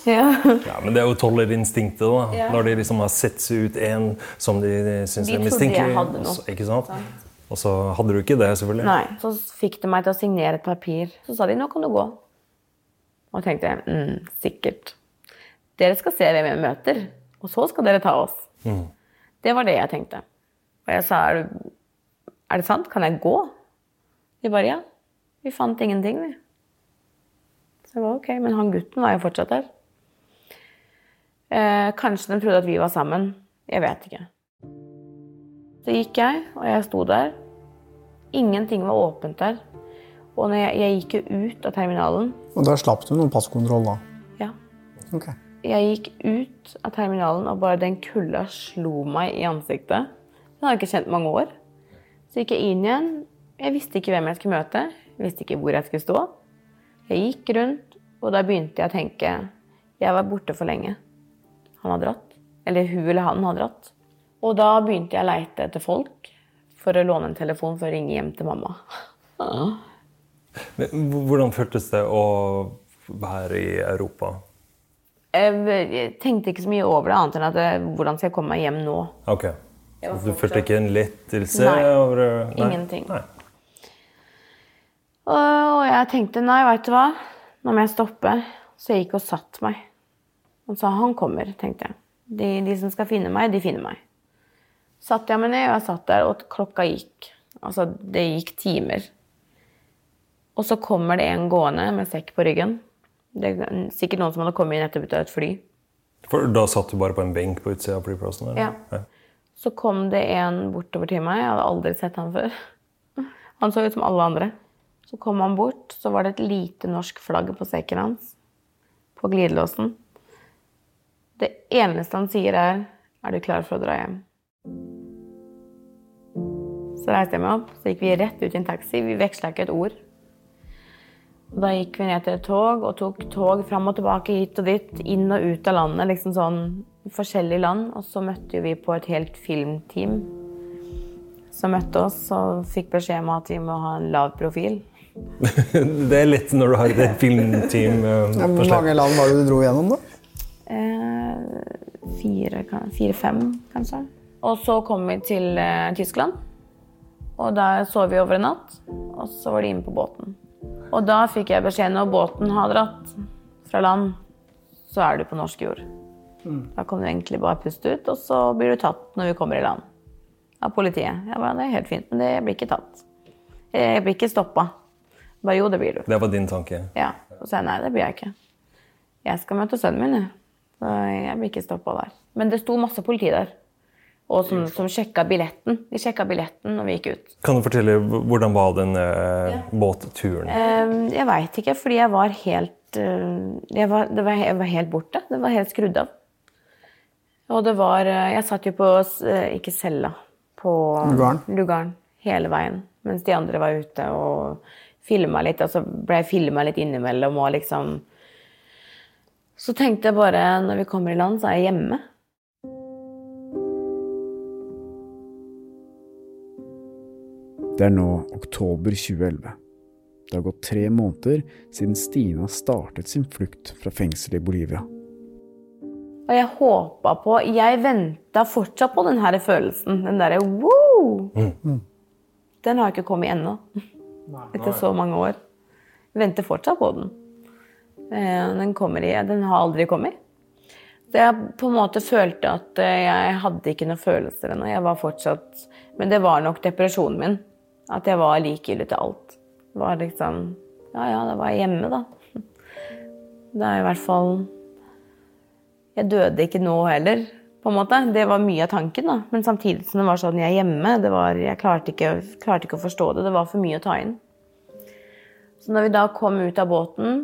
[SPEAKER 2] Ja.
[SPEAKER 3] Ja, men det er jo tollerinstinktet, da.
[SPEAKER 2] Ja.
[SPEAKER 3] Når de liksom har sett seg ut en som de syns
[SPEAKER 2] De
[SPEAKER 3] er mistenkelig.
[SPEAKER 2] hadde
[SPEAKER 3] og
[SPEAKER 2] noe.
[SPEAKER 3] Ikke sant? Og så hadde du ikke det, selvfølgelig.
[SPEAKER 2] Nei. Så fikk de meg til å signere et papir. Så sa de 'nå kan du gå'. Og tenkte jeg mm, sikkert. Dere skal se hvem jeg møter, og så skal dere ta oss.
[SPEAKER 3] Mm.
[SPEAKER 2] Det var det jeg tenkte. Og jeg sa er, det, er det sant, kan jeg gå? De bare ja. Vi fant ingenting, vi. Så jeg var ok, men han gutten var jo fortsatt der. Eh, kanskje de trodde at vi var sammen. Jeg vet ikke. Så gikk jeg, og jeg sto der. Ingenting var åpent der. Og når jeg, jeg gikk jo ut av terminalen
[SPEAKER 4] Og da slapp du noen passkontroll, da?
[SPEAKER 2] Ja.
[SPEAKER 4] Ok.
[SPEAKER 2] Jeg gikk ut av terminalen, og bare den kulda slo meg i ansiktet. Den hadde jeg ikke kjent mange år. Så gikk jeg inn igjen. Jeg visste ikke hvem jeg skulle møte. Jeg visste ikke hvor jeg skulle stå. Jeg gikk rundt, og da begynte jeg å tenke Jeg var borte for lenge. Han har dratt. Eller hun eller han har dratt. Og da begynte jeg å leite etter folk for å låne en telefon for å ringe hjem til mamma.
[SPEAKER 3] Men hvordan føltes det å være i Europa?
[SPEAKER 2] Jeg tenkte ikke så mye over det, annet enn at eh, hvordan skal jeg komme meg hjem nå?
[SPEAKER 3] Ok. Så du følte ikke en lettelse?
[SPEAKER 2] Nei,
[SPEAKER 3] over det?
[SPEAKER 2] ingenting.
[SPEAKER 3] Nei.
[SPEAKER 2] Og jeg tenkte nei, veit du hva, nå må jeg stoppe. Så jeg gikk og satt meg. Han sa han kommer, tenkte jeg. De, de som skal finne meg, de finner meg. Satte jeg meg ned, og jeg satt der, og klokka gikk. Altså, det gikk timer. Og så kommer det en gående med sekk på ryggen. Det er sikkert noen som hadde kommet inn etter av et fly.
[SPEAKER 3] For da satt du bare på en benk på utsida av flyplassen? eller?
[SPEAKER 2] Ja. Så kom det en bortover til meg. Jeg hadde aldri sett han før. Han så ut som alle andre. Så kom han bort, så var det et lite norsk flagg på sekken hans. På glidelåsen. Det eneste han sier, er 'Er du klar for å dra hjem?' Så reiste jeg meg opp, så gikk vi rett ut i en taxi. Vi veksla ikke et ord. Da gikk vi ned til et tog og tok tog fram og tilbake hit og dit, inn og ut av landet, liksom sånn forskjellige land. Og så møtte vi på et helt filmteam som møtte oss og fikk beskjed om at vi må ha en lav profil.
[SPEAKER 3] Det er lett når du har et filmteam eh,
[SPEAKER 4] Ja, Hvor
[SPEAKER 3] slep.
[SPEAKER 4] mange land var det du dro gjennom, da?
[SPEAKER 2] Eh, Fire-fem, fire-fem, kanskje. Og så kom vi til eh, Tyskland. Og der sov vi over en natt. Og så var de inne på båten. Og da fikk jeg beskjed når båten har dratt fra land, så er du på norsk jord. Da kan du egentlig bare puste ut, og så blir du tatt når vi kommer i land. Av politiet. Jeg bare, det er helt fint, men det blir ikke tatt. Jeg blir ikke stoppa. Bare jo, det blir du.
[SPEAKER 3] Det var din tanke.
[SPEAKER 2] Ja. Og så sa jeg nei, det blir jeg ikke. Jeg skal møte sønnen min, jeg. Så jeg blir ikke stoppa der. Men det sto masse politi der. Og som, som sjekka billetten. De sjekka billetten når vi gikk ut.
[SPEAKER 3] Kan du fortelle hvordan var den eh, båtturen?
[SPEAKER 2] Eh, jeg veit ikke, fordi jeg var helt eh, jeg, var, det var, jeg var helt borte. Det var helt skrudd av. Og det var eh, Jeg satt jo på eh, Ikke cella. På
[SPEAKER 4] Lugaren.
[SPEAKER 2] lugaren hele veien. Mens de andre var ute og filma litt. Og så ble jeg filma litt innimellom og liksom Så tenkte jeg bare når vi kommer i land, så er jeg hjemme.
[SPEAKER 1] Det er nå oktober 2011. Det har gått tre måneder siden Stina startet sin flukt fra fengselet i Bolivia.
[SPEAKER 2] Og jeg håpa på Jeg venta fortsatt på den her følelsen. Den derre wow! Den har ikke kommet ennå. Etter så mange år. Jeg venter fortsatt på den. Eh, Den kommer i Den har aldri kommet. Så jeg på en måte følte at eh, jeg hadde ikke noen følelser ennå. Jeg var fortsatt Men det var nok depresjonen min. At jeg var likegyldig til alt. Var liksom Ja ja, da var jeg hjemme, da. Det er i hvert fall jeg døde ikke nå heller, på en måte. Det var mye av tanken, da. Men samtidig som det var sånn, jeg er hjemme, det var, jeg klarte ikke, klarte ikke å forstå det. Det var for mye å ta inn. Så når vi da kom ut av båten,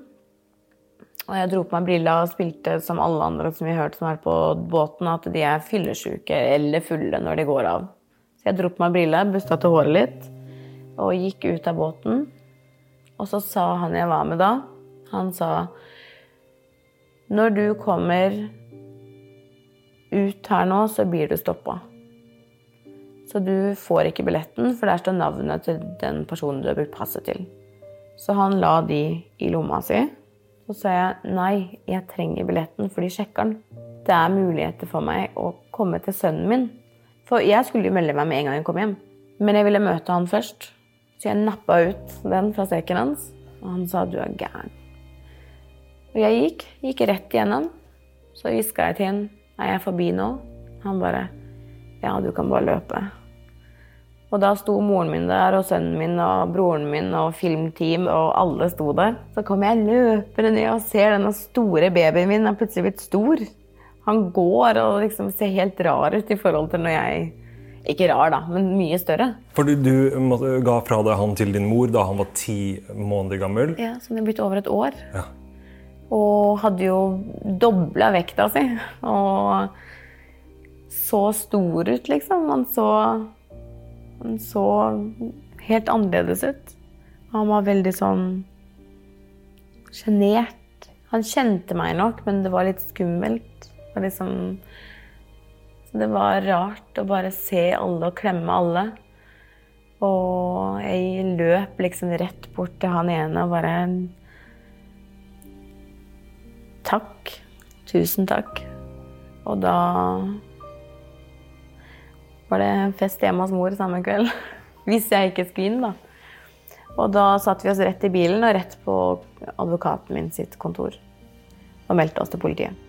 [SPEAKER 2] og jeg dro på meg brilla og spilte som alle andre som vi hørte som er på båten, at de er fyllesyke eller fulle når de går av. Så jeg dro på meg brilla, busta til håret litt, og gikk ut av båten. Og så sa han jeg var med da, han sa når du kommer ut her nå, så blir du stoppa. Så du får ikke billetten, for der står navnet til den personen du har brukt passet til. Så han la de i lomma si. Så sa jeg nei, jeg trenger billetten, for de sjekker den. Det er muligheter for meg å komme til sønnen min. For jeg skulle jo melde meg med en gang jeg kom hjem. Men jeg ville møte han først. Så jeg nappa ut den fra sekken hans, og han sa du er gæren. Og jeg gikk, gikk rett igjennom. Så hviska jeg til han er jeg forbi nå. Han bare ja, du kan bare løpe. Og da sto moren min der, og sønnen min og broren min og filmteam, og alle sto der. Så kom jeg løpende ned og ser denne store babyen min er plutselig blitt stor. Han går og liksom ser helt rar ut i forhold til når jeg Ikke rar, da, men mye større.
[SPEAKER 3] For du, du ga fra deg han til din mor da han var ti måneder gammel.
[SPEAKER 2] Ja, Så det er blitt over et år.
[SPEAKER 3] Ja.
[SPEAKER 2] Og hadde jo dobla vekta si. Og så stor ut, liksom. Han så, han så helt annerledes ut. Han var veldig sånn sjenert. Han kjente meg nok, men det var litt skummelt. Det var liksom så det var rart å bare se alle og klemme alle. Og jeg løp liksom rett bort til han ene og bare Takk. Tusen takk. Og da var det fest hjemme hos mor samme kveld. Hvis jeg ikke skulle inn, da. Og da satte vi oss rett i bilen og rett på advokaten min sitt kontor. Og meldte oss til politiet.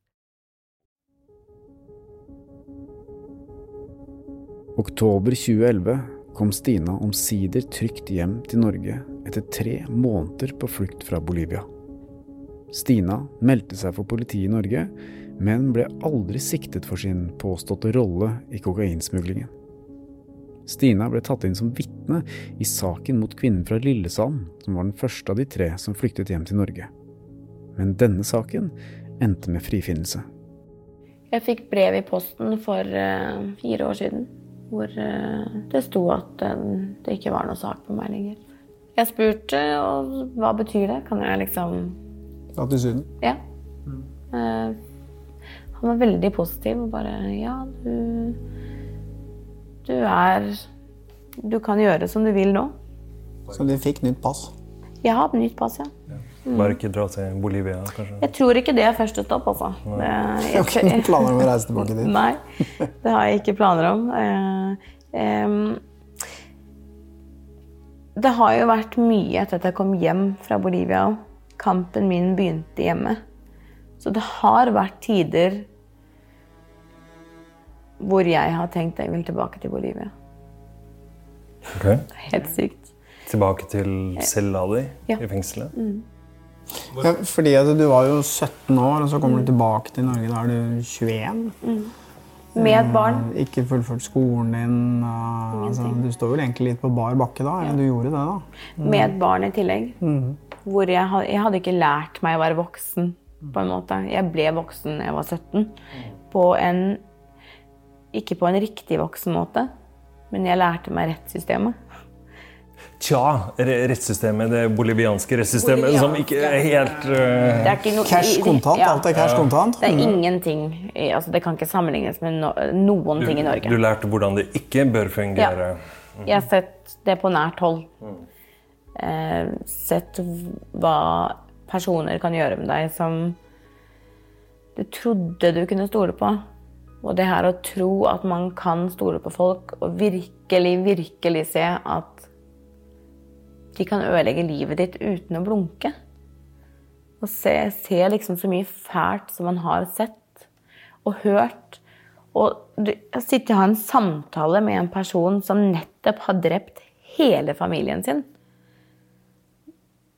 [SPEAKER 1] Oktober 2011 kom Stina omsider trygt hjem til Norge etter tre måneder på flukt fra Bolivia. Stina meldte seg for politiet i Norge, men ble aldri siktet for sin påståtte rolle i kokainsmuglingen. Stina ble tatt inn som vitne i saken mot kvinnen fra Lillesand, som var den første av de tre som flyktet hjem til Norge. Men denne saken endte med frifinnelse.
[SPEAKER 2] Jeg fikk brev i posten for eh, fire år siden hvor eh, det sto at eh, det ikke var noe sak på meg lenger. Jeg spurte og hva betyr det? Kan jeg liksom
[SPEAKER 4] Dra til Syden?
[SPEAKER 2] Ja. Eh, han var veldig positiv og bare Ja, du Du er Du kan gjøre som du vil nå.
[SPEAKER 4] Så de fikk nytt pass?
[SPEAKER 2] Jeg har nytt pass, ja. Mm.
[SPEAKER 3] Bare ikke dra til Bolivia, kanskje?
[SPEAKER 2] Jeg tror ikke det er første stopp, altså. Det,
[SPEAKER 4] Jeg har ikke noen planer om å reise tilbake dit?
[SPEAKER 2] Nei, det har jeg ikke planer om. Eh, det har jo vært mye etter at jeg kom hjem fra Bolivia. Kampen min begynte hjemme. Så det har vært tider hvor jeg har tenkt jeg vil tilbake til Bolivia.
[SPEAKER 3] Ok.
[SPEAKER 2] Helt sykt.
[SPEAKER 3] Tilbake til cella di
[SPEAKER 2] Ja.
[SPEAKER 3] i fengselet?
[SPEAKER 2] Mm.
[SPEAKER 4] Ja, fordi at du var jo 17 år, og så kommer du tilbake til Norge. Da er du 21.
[SPEAKER 2] Mm. Med et barn.
[SPEAKER 4] Eh, Ikke fullført skolen din. eh, Altså, du står vel egentlig litt på bar bakke da? eller Du gjorde det, da?
[SPEAKER 2] Med et barn i tillegg.
[SPEAKER 4] Mhm.
[SPEAKER 2] Hvor jeg, jeg hadde ikke lært meg å være voksen. på en måte. Jeg ble voksen da jeg var 17. På en, ikke på en riktig voksen måte, men jeg lærte meg rettssystemet.
[SPEAKER 3] Tja, rettssystemet, det bolivianske rettssystemet,
[SPEAKER 2] Bolivian.
[SPEAKER 3] som ikke er helt
[SPEAKER 2] Det er ikke noe-
[SPEAKER 4] Cash
[SPEAKER 2] kontant.
[SPEAKER 4] kontant, alt er cash kontant.
[SPEAKER 2] Det er
[SPEAKER 4] Mhm.
[SPEAKER 2] ingenting altså Det kan ikke sammenlignes med no, noen ting i Norge.
[SPEAKER 3] Du lærte hvordan det ikke bør fungere. Ja.
[SPEAKER 2] Jeg har sett det på nært hold. Eh, sett hva personer kan gjøre med deg som du trodde du kunne stole på. Og det her å tro at man kan stole på folk, og virkelig, virkelig se at de kan ødelegge livet ditt uten å blunke. Og se, se liksom så mye fælt som man har sett og hørt. Og sitter og har en samtale med en person som nettopp har drept hele familien sin.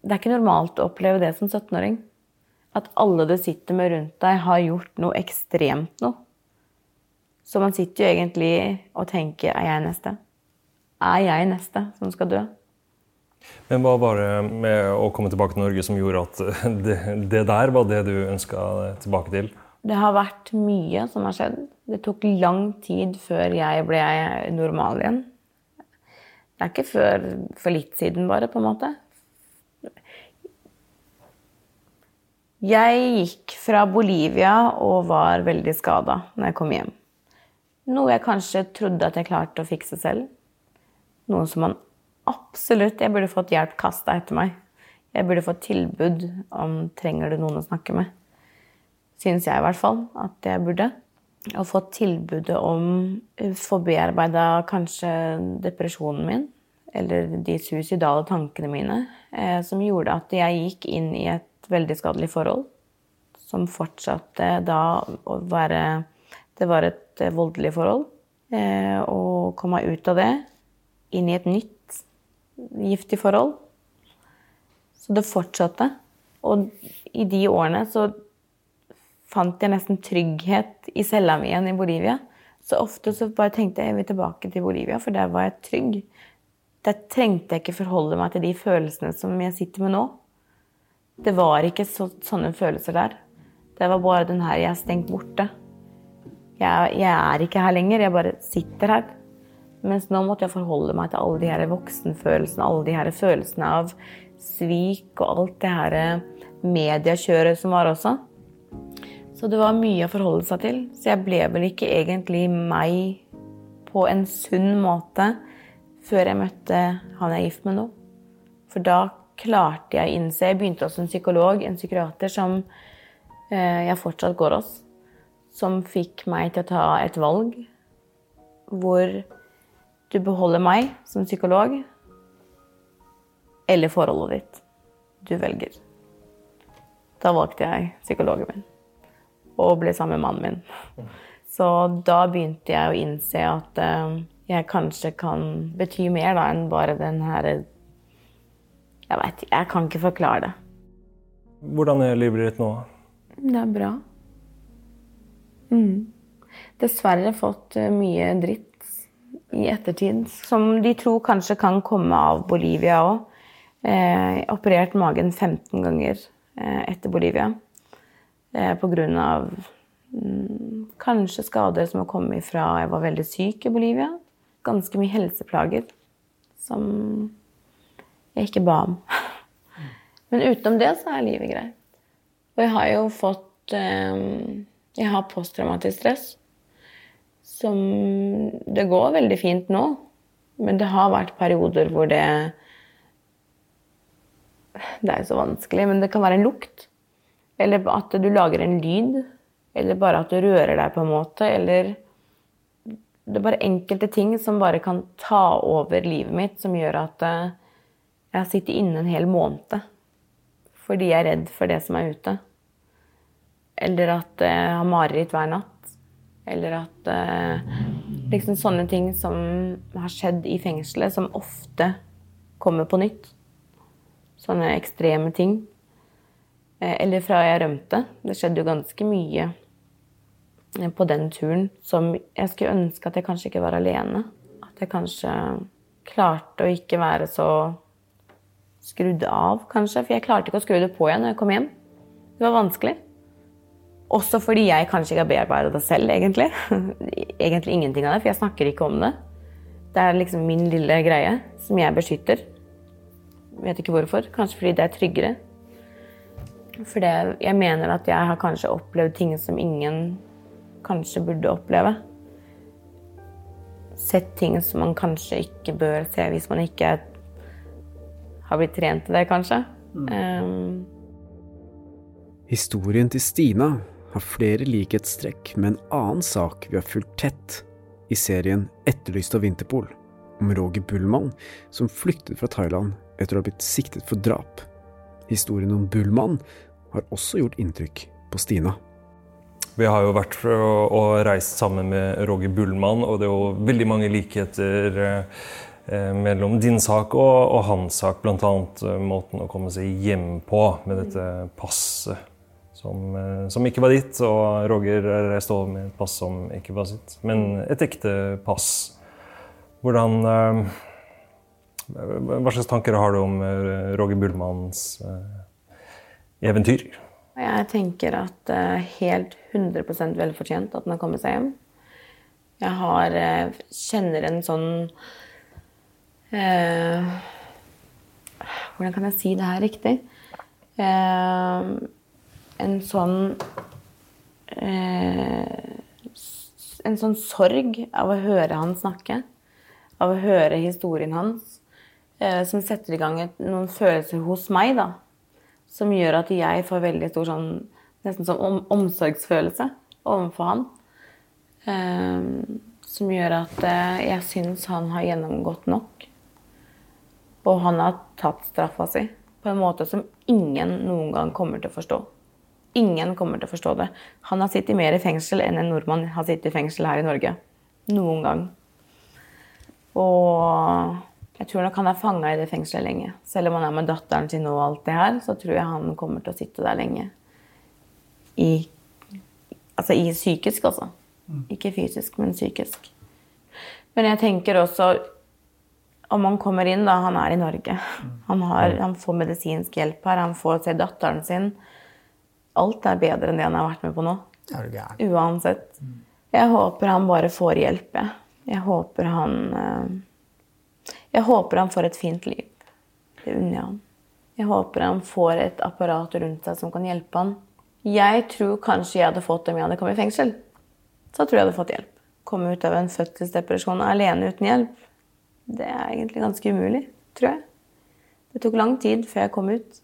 [SPEAKER 2] Det er ikke normalt å oppleve det som 17-åring. At alle du sitter med rundt deg, har gjort noe ekstremt noe. Så man sitter jo egentlig og tenker er jeg neste? Er jeg neste som skal dø?
[SPEAKER 3] Men hva var det med å komme tilbake til Norge som gjorde at det, det der var det du ønska tilbake til?
[SPEAKER 2] Det har vært mye som har skjedd. Det tok lang tid før jeg ble normal igjen. Det er ikke før for litt siden, bare, på en måte. Jeg gikk fra Bolivia og var veldig skada når jeg kom hjem. Noe jeg kanskje trodde at jeg klarte å fikse selv. Noe som man absolutt Jeg burde fått hjelp kasta etter meg. Jeg burde fått tilbud om trenger du noen å snakke med. Syns jeg i hvert fall at jeg burde. Og fått tilbudet om få bearbeida kanskje depresjonen min. Eller de suicidale tankene mine. Eh, som gjorde at jeg gikk inn i et veldig skadelig forhold. Som fortsatte da å være Det var et eh, voldelig forhold. Eh, og kom meg ut av det. Inn i et nytt giftig forhold. Så det fortsatte. Og i de årene så fant jeg nesten trygghet i cella mi igjen i Bolivia. Så ofte så bare tenkte jeg jeg vil tilbake til Bolivia, for der var jeg trygg. Der trengte jeg ikke forholde meg til de følelsene som jeg sitter med nå. Det var ikke så, sånne følelser der. Det var bare den her jeg er stengt borte. Jeg, jeg er ikke her lenger, jeg bare sitter her. Mens nå måtte jeg forholde meg til alle de her voksenfølelsene, alle de her følelsene av svik og alt det her mediekjøret som var også. Så det var mye å forholde seg til. Så jeg ble vel ikke egentlig meg på en sunn måte før jeg møtte han jeg er gift med nå. For da klarte jeg å innse Jeg begynte hos en psykolog, en psykiater, som eh, jeg fortsatt går hos. Som fikk meg til å ta et valg hvor du beholder meg som psykolog eller forholdet ditt. Du velger. Da valgte jeg psykologen min og ble sammen med mannen min. Så da begynte jeg å innse at eh, jeg kanskje kan bety mer da, enn bare den her Jeg vet ikke, jeg kan ikke forklare det.
[SPEAKER 3] Hvordan er livet ditt nå?
[SPEAKER 2] Det er bra. Mm. Dessverre fått eh, mye dritt i ettertid, som de tror kanskje kan komme av Bolivia òg. Eh, operert magen 15 ganger eh, etter Bolivia. Eh, av mm, kanskje skader som har kommet fra jeg var veldig syk i Bolivia. Ganske mye helseplager som jeg ikke ba om. Men utenom det så er livet greit. Og jeg har jo fått eh, Jeg har posttraumatisk stress. Som Det går veldig fint nå, men det har vært perioder hvor det Det er jo så vanskelig, men det kan være en lukt. Eller at du lager en lyd. Eller bare at du rører deg, på en måte. Eller Det er bare enkelte ting som bare kan ta over livet mitt, som gjør at eh, jeg har sittet inne en hel måned fordi jeg er redd for det som er ute. Eller at jeg har mareritt hver natt. Eller at eh, Liksom sånne ting som har skjedd i fengselet, som ofte kommer på nytt. Sånne ekstreme ting. Eh, Eller fra jeg rømte. Det skjedde jo ganske mye eh, på den turen som jeg skulle ønske at jeg kanskje ikke var alene. At jeg kanskje klarte å ikke være så skrudd av, kanskje. For jeg klarte ikke å skru det på igjen når jeg kom hjem. Det var vanskelig. Også fordi jeg kanskje ikke har bearbeida det selv, egentlig. Egentlig ingenting av det, for jeg snakker ikke om det. Det er liksom min lille greie som jeg beskytter. Vet ikke hvorfor. Kanskje fordi det er tryggere. For jeg mener at jeg har kanskje opplevd ting som ingen kanskje burde oppleve. Sett ting som man kanskje ikke bør se hvis man ikke har blitt trent til det, kanskje. Um,
[SPEAKER 1] Historien til Stina har flere likhetstrekk med en annen sak vi har fulgt tett i serien Etterlyst av Vinterpol, om Roger Bullmann som flyktet fra Thailand etter å ha blitt siktet for drap. Historien om Bullmann har også gjort inntrykk på Stina.
[SPEAKER 3] Vi har jo vært og reist sammen med Roger Bullmann, og det er jo veldig mange likheter eh, mellom din sak og, og hans sak. Bl.a. måten å komme seg hjem på med dette passet som, eh, som ikke var ditt. Og Roger reiste over med et pass som ikke var sitt, men et ekte pass. Hvordan eh, Hva slags tanker har du om eh, Roger Bullmanns eh, eventyr?
[SPEAKER 2] Jeg tenker at det er helt 100% velfortjent at han har kommet seg hjem. Jeg har, eh, kjenner en sånn eh, Hvordan kan jeg si det her riktig? Eh, en sånn eh, En sånn sorg av å høre han snakke. Av å høre historien hans. Eh, som setter i gang et, noen følelser hos meg, da som gjør at jeg får veldig stor sånn nesten sånn om, omsorgsfølelse overfor han. Eh, som gjør at eh, jeg syns han har gjennomgått nok. Og han har tatt straffa si på en måte som ingen noen gang kommer til å forstå. Ingen kommer til å forstå det. Han har sittet mer i fengsel enn en nordmann har sittet i fengsel her i Norge. Noen gang. Og jeg tror nok han er fanga i det fengselet lenge. Selv om han er med datteren sin og alt det her, så tror jeg han kommer til å sitte der lenge. I, altså i psykisk, altså. Ikke fysisk, men psykisk. Men jeg tenker også om han kommer inn, da. Han er i Norge. Han, har, han får medisinsk hjelp her. Han får se datteren sin. Alt er bedre enn det han har vært med på nå. Uansett. Jeg håper han bare får hjelp, jeg. Jeg håper han eh, Jeg håper han får et fint liv. Det unner jeg han. Jeg håper han får et apparat rundt seg som kan hjelpe han. Jeg tror kanskje jeg hadde fått det om jeg hadde kommet i fengsel. Så tror jeg jeg hadde fått hjelp. Komme ut av en fødselsdepresjon alene uten hjelp, det er egentlig ganske umulig, tror jeg. Det tok lang tid før jeg kom ut.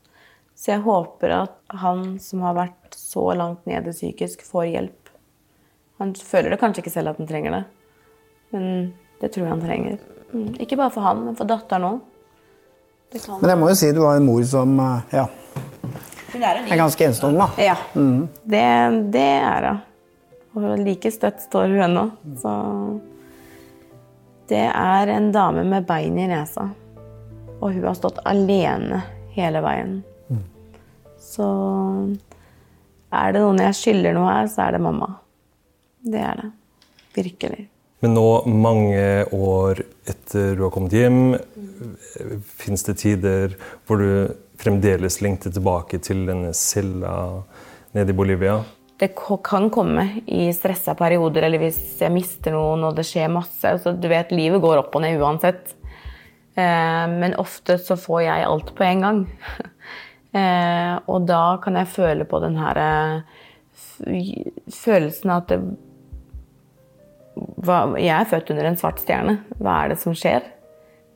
[SPEAKER 2] Så jeg håper at han som har vært så langt nede psykisk, får hjelp. Han føler det kanskje ikke selv at han trenger det, men det tror jeg han trenger. Mm. Ikke bare for han, men for datteren òg.
[SPEAKER 4] Men jeg må jo si du har en mor som eh, ja, er ganske enestående, da.
[SPEAKER 2] Ja,
[SPEAKER 4] Mm.
[SPEAKER 2] det, det er hun. Og like støtt står hun ennå. Så det er en dame med bein i nesa. Og hun har stått alene hele veien. Så er det noen jeg skylder noe her, så er det mamma. Det er det. Virkelig.
[SPEAKER 3] Men nå, mange år etter du har kommet hjem, fins det tider hvor du fremdeles lengter tilbake til denne cella nede i Bolivia?
[SPEAKER 2] Det kan komme i stressa perioder, eller hvis jeg mister noen og det skjer masse. Så du vet, livet går opp og ned uansett. Eh, men ofte så får jeg alt på en gang. Eh, og da kan jeg føle på den her eh, følelsen at det, hva, Jeg er født under en svart stjerne. Hva er det som skjer?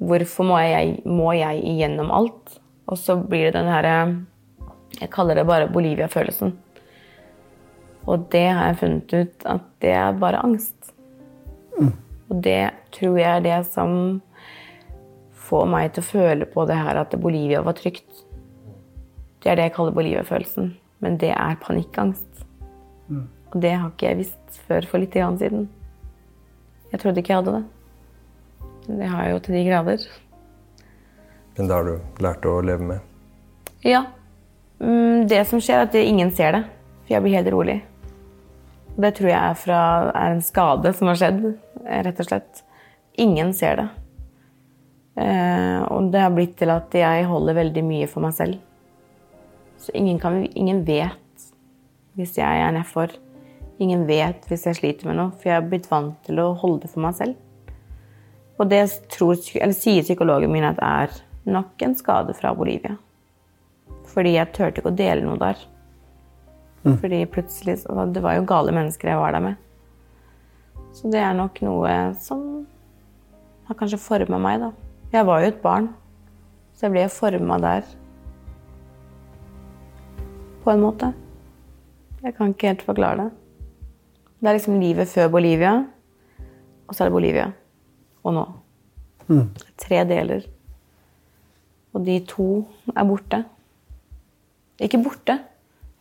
[SPEAKER 2] Hvorfor må jeg, må jeg igjennom alt? Og så blir det den herre Jeg kaller det bare Bolivia-følelsen. Og det har jeg funnet ut at det er bare angst. Og det tror jeg er det som får meg til å føle på det her at Bolivia var trygt. Det er det jeg kaller Bolivia-følelsen. Men det er panikkangst. Og det har ikke jeg visst før for litt grann siden. Jeg trodde ikke jeg hadde det. Men det har jeg jo til de grader.
[SPEAKER 3] Men det har du lært å leve med.
[SPEAKER 2] Ja. Mm, Det som skjer, er at ingen ser det. For jeg blir helt rolig. Og Det tror jeg er, fra, er en skade som har skjedd, eh, rett og slett. Ingen ser det. Eh, og det har blitt til at jeg holder veldig mye for meg selv. Så ingen, kan, ingen vet hvis jeg er nedfor. Ingen vet hvis jeg sliter med noe, for jeg har blitt vant til å holde det for meg selv. Og det tror, eller sier psykologen min at er nok en skade fra Bolivia. Fordi jeg turte ikke å dele noe der. Fordi plutselig Det var jo gale mennesker jeg var der med. Så det er nok noe som har kanskje forma meg, da. Jeg var jo et barn, så jeg ble forma der. På en måte. Jeg kan ikke helt forklare det. Det er liksom livet før Bolivia, og så er det Bolivia. Og nå. Tre deler. Og de to er borte. Ikke borte,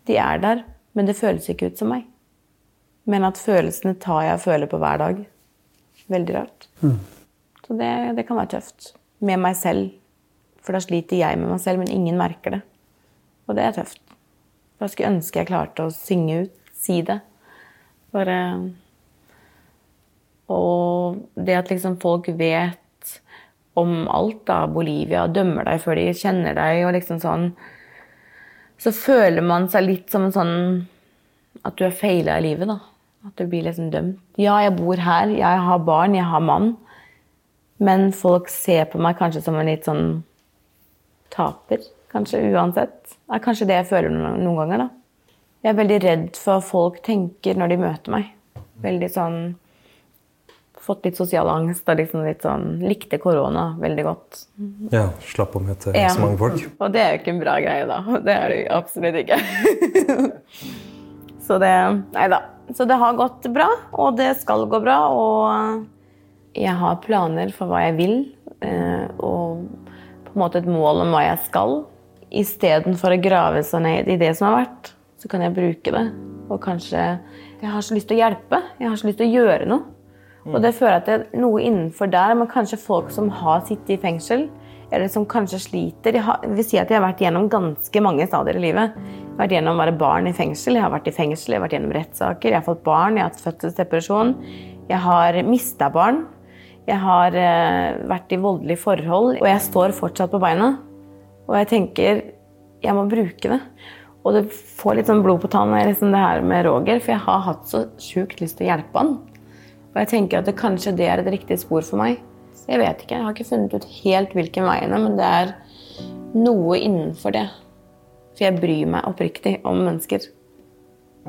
[SPEAKER 2] de er der, men det føles ikke ut som meg. Men at følelsene tar jeg og føler på hver dag. Veldig rart. Så det, det kan være tøft. Med meg selv. For da sliter jeg med meg selv, men ingen merker det. Og det er tøft. For jeg skulle ønske jeg klarte å synge ut, si det. Bare Og det at liksom folk vet om alt, da, Bolivia, dømmer deg før de kjenner deg, og liksom sånn Så føler man seg litt som en sånn At du har feila i livet, da. At du blir liksom dømt. Ja, jeg bor her, jeg har barn, jeg har mann. Men folk ser på meg kanskje som en litt sånn taper. Kanskje uansett. Det er kanskje det jeg føler noen, ganger, da. Jeg er veldig redd for hva folk tenker når de møter meg. Veldig sånn Fått litt sosial angst og liksom litt sånn Likte korona veldig godt.
[SPEAKER 3] Ja, Slapp å møte
[SPEAKER 2] Ja.
[SPEAKER 3] så mange folk.
[SPEAKER 2] Og det er jo ikke en bra greie, da. Det er det jo absolutt ikke. Så det Nei da. Så det har gått bra, og det skal gå bra. Og jeg har planer for hva jeg vil, eh, og på en måte et mål om hva jeg skal. Istedenfor å grave seg ned i det som har vært, så kan jeg bruke det. Og kanskje Jeg har så lyst til å hjelpe. Jeg har så lyst til å gjøre noe. Og det føler at det er noe innenfor der, men kanskje folk som har sittet i fengsel, eller som kanskje sliter. Jeg, har, vil si at jeg har vært gjennom ganske mange stadier i livet. Jeg har vært gjennom å være barn i fengsel, jeg har vært i fengsel, jeg har vært gjennom rettssaker, jeg har fått barn, jeg har hatt fødselsdepresjon, jeg har mista barn. Jeg har eh, vært i voldelige forhold, og jeg står fortsatt på beina. Og jeg tenker jeg må bruke det. Og det får litt sånn blod på tann liksom det her med Roger, for jeg har hatt så sjukt lyst til å hjelpe han. Og jeg tenker at det, kanskje det er et riktig spor for meg. Jeg vet ikke, jeg har ikke funnet ut helt hvilken vei det er, men det er noe innenfor det. For jeg bryr meg oppriktig om mennesker.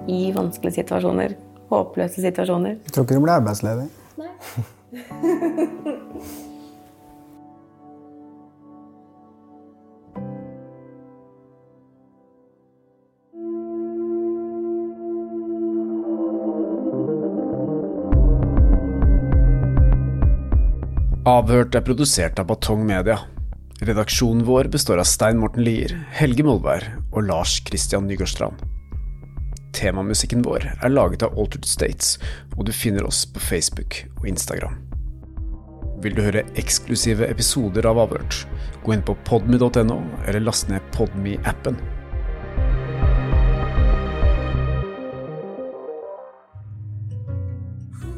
[SPEAKER 2] I vanskelige situasjoner. Håpløse situasjoner.
[SPEAKER 4] Jeg tror ikke du blir arbeidsledig.
[SPEAKER 1] Avhørt er produsert av Batong Media. Redaksjonen vår består av Stein Morten Lier, Helge Molvær og Lars Christian Nygårdstrand. Temamusikken vår er laget av Altered States, og du finner oss på Facebook og Instagram. Vil du høre eksklusive episoder av Avhørt, gå inn på podmy.no, eller last ned Podmy-appen.